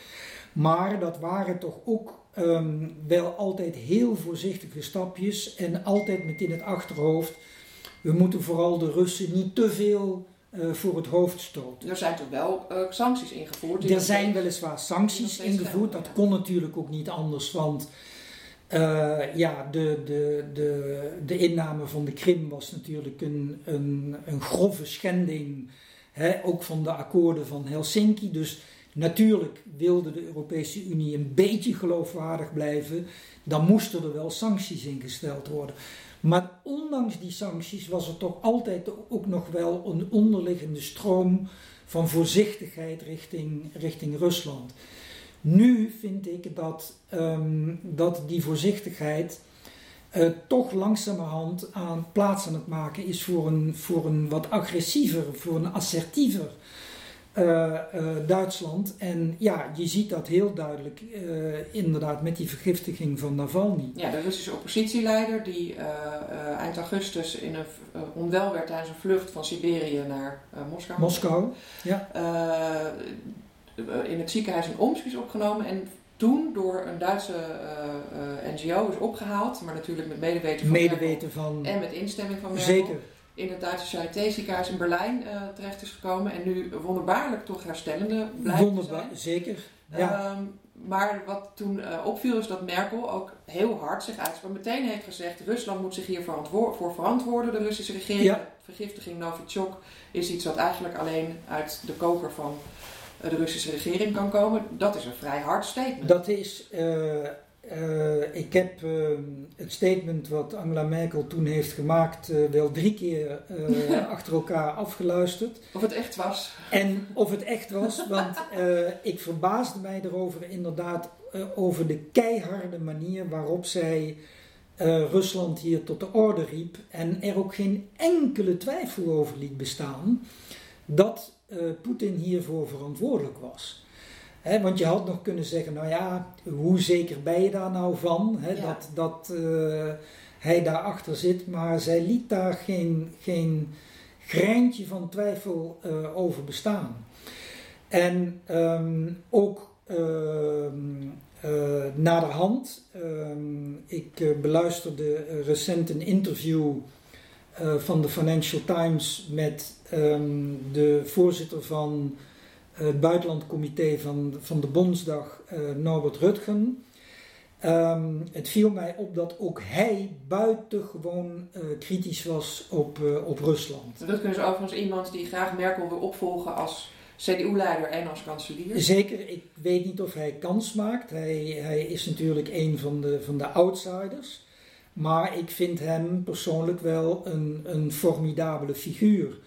Maar dat waren toch ook um, wel altijd heel voorzichtige stapjes en altijd met in het achterhoofd we moeten vooral de Russen niet te veel uh, voor het hoofd stoten. Er zijn toch wel uh, sancties ingevoerd? Er zijn weliswaar sancties ingevoerd. Dat kon natuurlijk ook niet anders, want uh, ja, de, de, de, de inname van de Krim was natuurlijk een, een, een grove schending, hè, ook van de akkoorden van Helsinki. Dus natuurlijk wilde de Europese Unie een beetje geloofwaardig blijven. Dan moesten er wel sancties ingesteld worden. Maar ondanks die sancties was er toch altijd ook nog wel een onderliggende stroom van voorzichtigheid richting, richting Rusland. Nu vind ik dat, ehm, dat die voorzichtigheid uh, toch langzamerhand aan plaats aan het maken is voor een, voor een wat agressiever, voor een assertiever Duitsland. En ja, je ziet dat heel duidelijk inderdaad met die vergiftiging van Navalny. Ja, de Russische oppositieleider die eind augustus in een, onwel werd tijdens een vlucht van Siberië naar Moskou. Moskou, ja. in het ziekenhuis in Omsk is opgenomen en toen door een Duitse NGO is opgehaald, maar natuurlijk met medeweten van, medeweten van en met instemming van Merkel. Zeker in het Duitse Charité ziekenhuis in Berlijn uh, terecht is gekomen en nu wonderbaarlijk toch herstellende blijft Wonderbaar, zeker. Ja. Um, maar wat toen uh, opviel is dat Merkel ook heel hard zich uitsprak. Meteen heeft gezegd, Rusland moet zich hier voor verantwoorden, de Russische regering. Ja. Vergiftiging Novichok is iets wat eigenlijk alleen uit de koker van uh, de Russische regering kan komen. Dat is een vrij hard statement. Dat is uh, ik heb uh, het statement wat Angela Merkel toen heeft gemaakt uh, wel drie keer achter elkaar afgeluisterd. Of het echt was. En of het echt was, want ik verbaasde mij erover inderdaad over de keiharde manier waarop zij Rusland hier tot de orde riep. En er ook geen enkele twijfel over liet bestaan dat Poetin hiervoor verantwoordelijk was want je had nog kunnen zeggen, nou ja, hoe zeker ben je daar nou van? Dat, dat uh, hij daarachter zit. Maar zij liet daar geen, geen greintje van twijfel uh, over bestaan. En um, ook uh, uh, naderhand, um, ik beluisterde recent een interview van de Financial Times met um, de voorzitter van het buitenlandcomité van, van de Bondsdag, uh, Norbert Rutgen. Um, het viel mij op dat ook hij buitengewoon uh, kritisch was op, uh, op Rusland. Rutgen is overigens iemand die graag Merkel wil opvolgen als CDU-leider en als kanselier. Zeker, ik weet niet of hij kans maakt. Hij, hij is natuurlijk een van de, van de outsiders. Maar ik vind hem persoonlijk wel een, een formidabele figuur.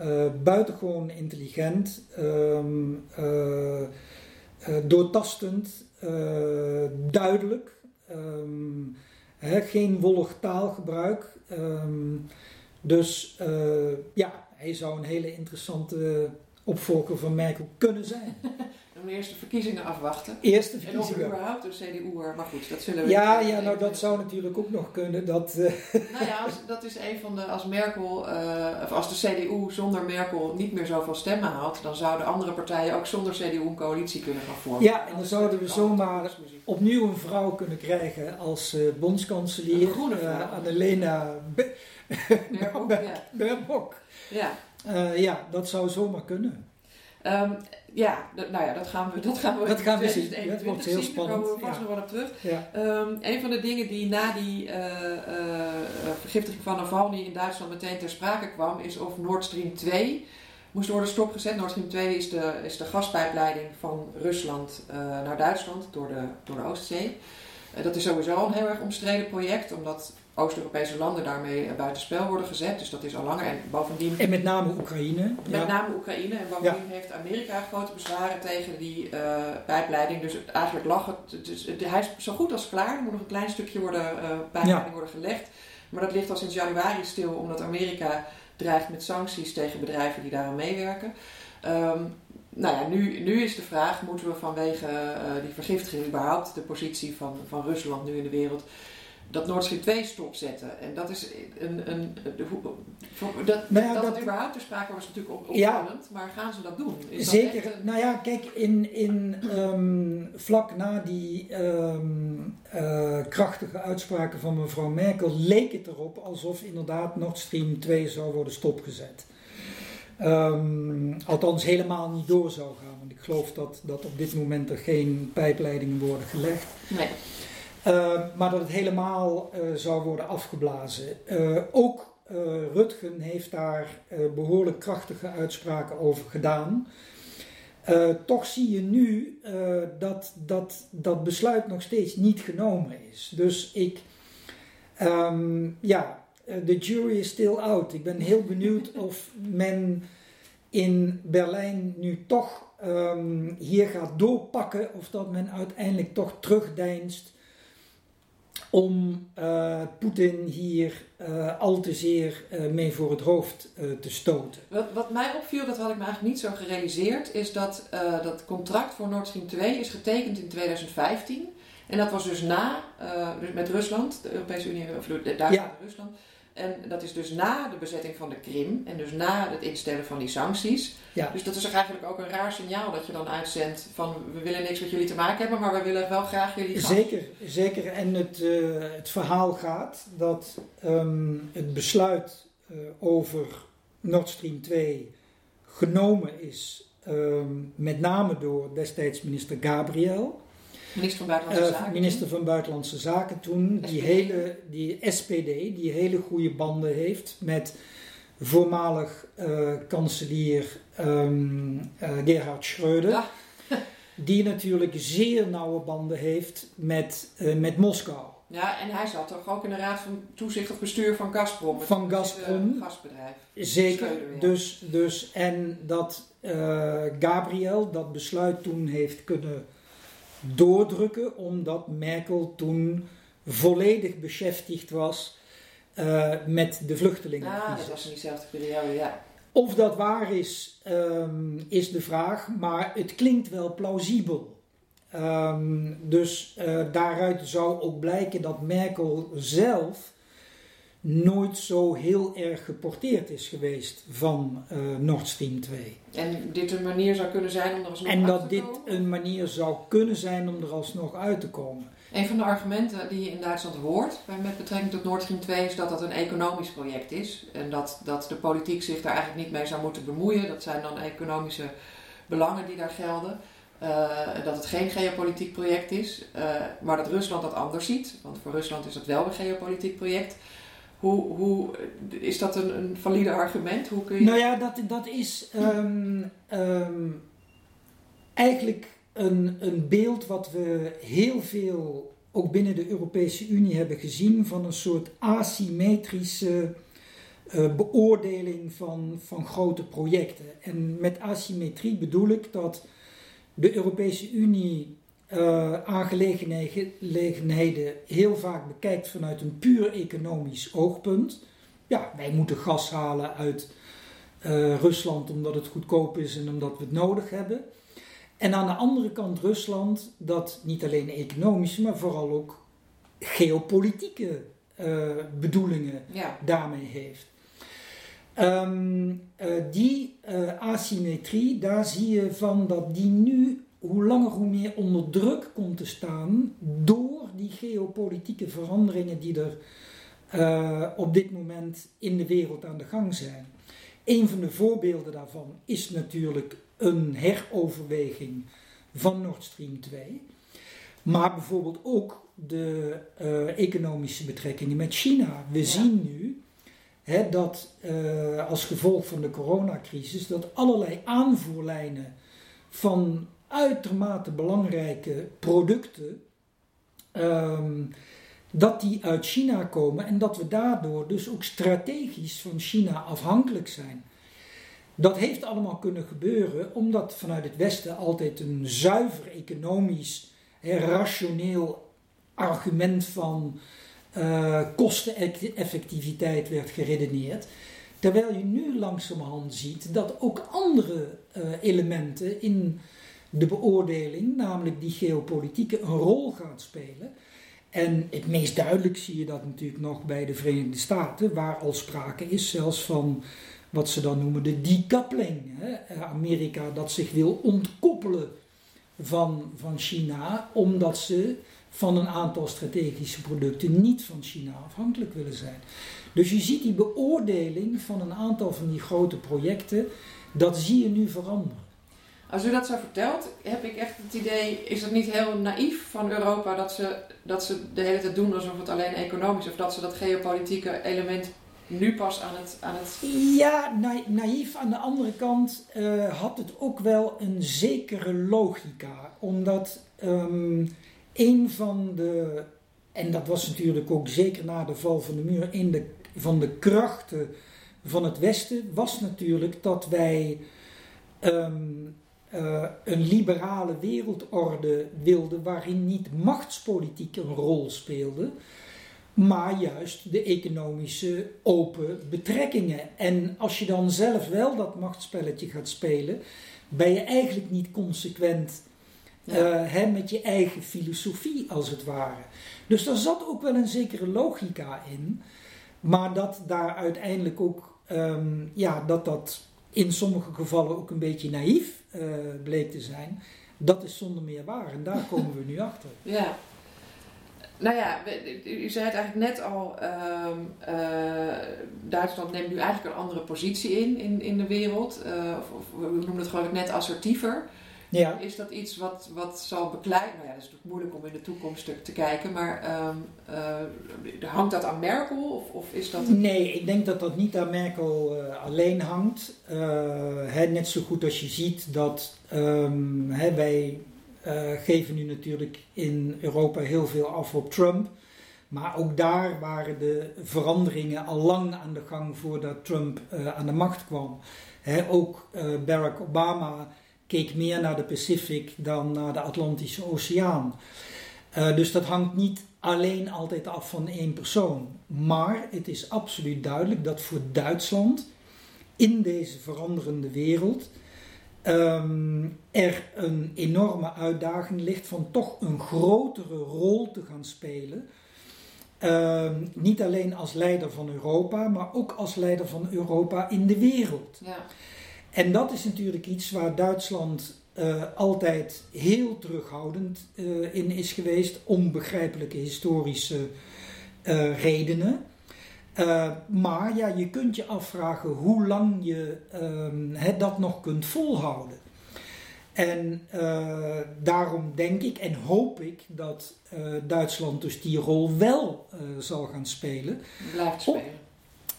Uh, buitengewoon intelligent, um, uh, uh, doortastend, duidelijk, hè, geen wollig taalgebruik. Um, dus ja, hij zou een hele interessante opvolger van Merkel kunnen zijn. De verkiezingen afwachten. Eerste verkiezingen. En of überhaupt de CDU, maar goed, dat zullen we Ja, ja nou dat zou natuurlijk ook nog kunnen. Dat, uh... Nou ja, als, dat is een van de, als Merkel, uh, of als de CDU zonder Merkel niet meer zoveel stemmen haalt, dan zouden andere partijen ook zonder CDU een coalitie kunnen gaan vormen. Ja, en dan zouden we zomaar opnieuw een vrouw kunnen krijgen als uh, bondskanselier. Een groene vrouw. Annelena Be Baerbock. Ja. Ja. ja, dat zou zomaar kunnen. Um, ja, nou ja, dat gaan we, dat gaan we, dat gaan we zien. Dat wordt heel zien. spannend. Daar komen we vast ja. nog wel op terug. Ja. Um, een van de dingen die na die uh, uh, vergiftiging van Navalny in Duitsland meteen ter sprake kwam, is of Nord Stream 2 moest worden stopgezet. Nord Stream 2 is de, is de gaspijpleiding van Rusland uh, naar Duitsland door de, door de Oostzee. dat is sowieso een heel erg omstreden project, omdat Oost-Europese landen daarmee buitenspel worden gezet. Dus dat is al langer. En bovendien. En met name Oekraïne. Met ja. name Oekraïne. En bovendien ja. heeft Amerika grote bezwaren tegen die uh, pijpleiding. Dus eigenlijk lag het. Dus, hij is zo goed als klaar. Er moet nog een klein stukje worden, uh, pijpleiding ja. worden gelegd. Maar dat ligt al sinds januari stil, omdat Amerika dreigt met sancties tegen bedrijven die daaraan meewerken. Um, nou ja, nu, nu is de vraag: moeten we vanwege uh, die vergiftiging überhaupt de positie van, van Rusland nu in de wereld dat Nord Stream 2 stopzetten. En dat is een. een de, dat, nou ja, dat, dat het überhaupt ter sprake was natuurlijk op, opvallend, ja, maar gaan ze dat doen? Is zeker. Dat nou ja, kijk, in, in um, vlak na die um, uh, krachtige uitspraken van mevrouw Merkel leek het erop alsof inderdaad Nord Stream 2 zou worden stopgezet. Um, althans, helemaal niet door zou gaan. Want ik geloof dat, dat op dit moment er geen pijpleidingen worden gelegd. Nee. Uh, maar dat het helemaal uh, zou worden afgeblazen. Uh, ook Rutgen heeft daar behoorlijk krachtige uitspraken over gedaan. toch zie je nu dat, dat dat besluit nog steeds niet genomen is. Dus ik, Ehm, ja, de jury is still out. Ik ben heel benieuwd of men in Berlijn nu toch um, hier gaat doorpakken of dat men uiteindelijk toch terugdeinst om uh, Poetin hier uh, al te zeer uh, mee voor het hoofd te stoten. Wat, wat, mij opviel, dat had ik me eigenlijk niet zo gerealiseerd, is dat dat contract voor Nord Stream 2 is getekend in 2015. En dat was dus na, dus met Rusland, de Europese Unie, of de Duitsland ja. Rusland. En dat is dus na de bezetting van de Krim en dus na het instellen van die sancties. Ja. Dus dat is eigenlijk ook een raar signaal dat je dan uitzendt van we willen niks met jullie te maken hebben, maar we willen wel graag jullie gas. Zeker, zeker. En het, uh, het verhaal gaat dat um, het besluit uh, over Nord Stream 2 genomen is, um, met name door destijds minister Gabriel. Minister van Buitenlandse uh, Zaken. Minister van Buitenlandse Zaken toen, die hele, die SPD, die hele goede banden heeft met voormalig uh, kanselier um, uh, Gerhard Schröder. Ja. die natuurlijk zeer nauwe banden heeft met, met Moskou. Ja, en hij zat toch ook in de raad van toezicht of bestuur van Gazprom. Van Gazprom. gasbedrijf. Zeker. Dus, dus, en dat Gabriel dat besluit toen heeft kunnen doordrukken, omdat Merkel toen volledig beschäftigd was uh, met de vluchtelingen. Ah, dat was in diezelfde periode, ja. Of dat waar is, um, is de vraag, maar het klinkt wel plausibel. Um, dus uh, daaruit zou ook blijken dat Merkel zelf nooit zo heel erg geporteerd is geweest van uh, Nord Stream 2. En dit een manier zou kunnen zijn om er alsnog en uit te komen? En dat dit een manier zou kunnen zijn om er alsnog uit te komen. Een van de argumenten die je in Duitsland hoort met betrekking tot Nord Stream 2 is dat dat een economisch project is. En dat, dat de politiek zich daar eigenlijk niet mee zou moeten bemoeien. Dat zijn dan economische belangen die daar gelden. Uh, dat het geen geopolitiek project is, uh, maar dat Rusland dat anders ziet. Want voor Rusland is het wel een geopolitiek project. Hoe, hoe, is dat een, een valide argument? Hoe kun je... Nou ja, dat, dat is um, um, eigenlijk een, een beeld wat we heel veel ook binnen de Europese Unie hebben gezien van een soort asymmetrische uh, beoordeling van, van grote projecten. En met asymmetrie bedoel ik dat de Europese Unie uh, aangelegenheden heel vaak bekijkt vanuit een puur economisch oogpunt. Ja, wij moeten gas halen uit uh, Rusland omdat het goedkoop is en omdat we het nodig hebben. En aan de andere kant Rusland dat niet alleen economische, maar vooral ook geopolitieke uh, bedoelingen ja. daarmee heeft. Um, die asymmetrie, daar zie je van dat die nu hoe langer hoe meer onder druk komt te staan door die geopolitieke veranderingen die er uh, op dit moment in de wereld aan de gang zijn. Een van de voorbeelden daarvan is natuurlijk een heroverweging van Nord Stream 2. Maar bijvoorbeeld ook de uh, economische betrekkingen met China. We ja. zien nu hè, dat uh, als gevolg van de coronacrisis dat allerlei aanvoerlijnen van uitermate belangrijke producten, um, dat die uit China komen en dat we daardoor dus ook strategisch van China afhankelijk zijn. Dat heeft allemaal kunnen gebeuren omdat vanuit het Westen altijd een zuiver economisch, rationeel argument van uh, kosteneffectiviteit werd geredeneerd. Terwijl je nu langzamerhand ziet dat ook andere uh, elementen in de beoordeling, namelijk die geopolitieke, een rol gaat spelen. En het meest duidelijk zie je dat natuurlijk nog bij de Verenigde Staten, waar al sprake is zelfs van wat ze dan noemen de decoupling. Hè? Amerika dat zich wil ontkoppelen van, van China, omdat ze van een aantal strategische producten niet van China afhankelijk willen zijn. Dus je ziet die beoordeling van een aantal van die grote projecten, dat zie je nu veranderen. Als u dat zo vertelt, heb ik echt het idee, is het niet heel naïef van Europa dat ze, dat ze de hele tijd doen alsof het alleen economisch is, of dat ze dat geopolitieke element nu pas aan het. Aan het... Ja, na naïef. Aan de andere kant uh, had het ook wel een zekere logica, omdat um, een van de en dat was natuurlijk ook zeker na de val van de muur, een de, van de krachten van het Westen, was natuurlijk dat wij ehm, eh, een liberale wereldorde wilden waarin niet machtspolitiek een rol speelde, maar juist de economische open betrekkingen. En als je dan zelf wel dat machtsspelletje gaat spelen, ben je eigenlijk niet consequent ja. uh, met je eigen filosofie, als het ware. Dus daar zat ook wel een zekere logica in, maar dat daar uiteindelijk ook, um, ja, dat dat in sommige gevallen ook een beetje naïef uh, bleek te zijn, dat is zonder meer waar. En daar komen we nu achter. Ja. Nou ja, u zei het eigenlijk net al, um, uh, Duitsland neemt nu eigenlijk een andere positie in, in, in de wereld. Uh, of, of, we noemen het geloof ik net assertiever. Ja. Is dat iets wat, wat zal bekleiden? Nou ja, dat is natuurlijk moeilijk om in de toekomst te, te kijken, maar um, uh, hangt dat aan Merkel of, of, is dat... Nee, ik denk dat dat niet aan Merkel uh, alleen hangt. Uh, hè, net zo goed als je ziet dat um, hè, wij geven nu natuurlijk in Europa heel veel af op Trump. Maar ook daar waren de veranderingen al lang aan de gang voordat Trump aan de macht kwam. Hè, ook Barack Obama keek meer naar de Pacific dan naar de Atlantische Oceaan. Uh, dus dat hangt niet alleen altijd af van één persoon. Maar het is absoluut duidelijk dat voor Duitsland in deze veranderende wereld um, er een enorme uitdaging ligt van toch een grotere rol te gaan spelen. Um, niet alleen als leider van Europa, maar ook als leider van Europa in de wereld. Ja. En dat is natuurlijk iets waar Duitsland uh, altijd heel terughoudend uh, in is geweest, om begrijpelijke historische uh, redenen. maar ja, je kunt je afvragen hoe lang je um, dat nog kunt volhouden. En daarom denk ik en hoop ik dat Duitsland dus die rol wel zal gaan spelen. Blijft spelen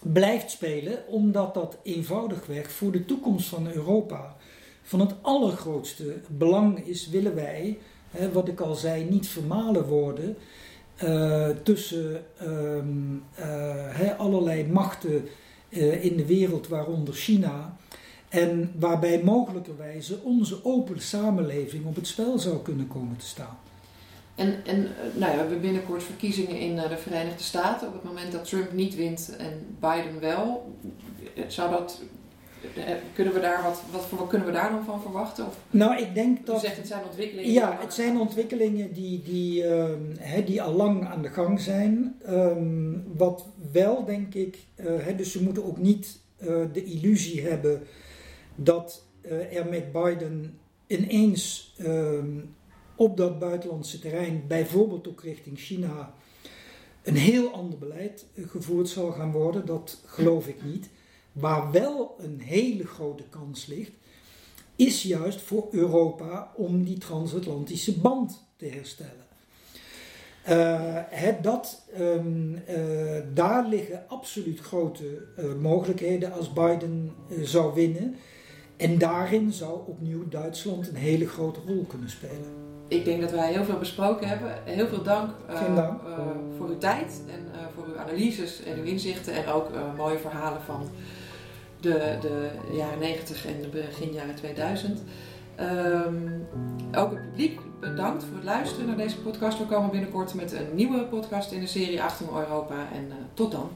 blijft spelen, omdat dat eenvoudigweg voor de toekomst van Europa van het allergrootste belang is, willen wij, hè, wat ik al zei, niet vermalen worden uh, tussen uh, hè, allerlei machten uh, in de wereld, waaronder China, en waarbij mogelijkerwijze onze open samenleving op het spel zou kunnen komen te staan. En, en eh, nou ja, we hebben binnenkort verkiezingen in eh, de Verenigde Staten. Op het moment dat Trump niet wint en Biden wel, zou dat. Eh, kunnen we daar wat, wat, wat kunnen we daar dan van verwachten? Of, nou, ik denk dat. U zegt het zijn ontwikkelingen. Ja, het zijn ontwikkelingen die, die, uh, die al lang aan de gang zijn. Um, wat wel, denk ik, uh, dus we moeten ook niet uh, de illusie hebben dat er met Biden ineens um, op dat buitenlandse terrein, bijvoorbeeld ook richting China, een heel ander beleid eh, gevoerd zal gaan worden. Dat geloof ik niet. Waar wel een hele grote kans ligt, is juist voor Europa om die transatlantische band te herstellen. Uh, dat, um, uh, daar liggen absoluut grote mogelijkheden als Biden zou winnen. En daarin zou opnieuw Duitsland een hele grote rol kunnen spelen ik denk dat wij heel veel besproken hebben. Heel veel dank, uh, dank. Uh, voor uw tijd en uh, voor uw analyses en uw inzichten en ook mooie verhalen van de, de jaren 90 en de begin jaren 2000. Um, ook het publiek bedankt voor het luisteren naar deze podcast. We komen binnenkort met een nieuwe podcast in de serie Achtung Europa en tot dan.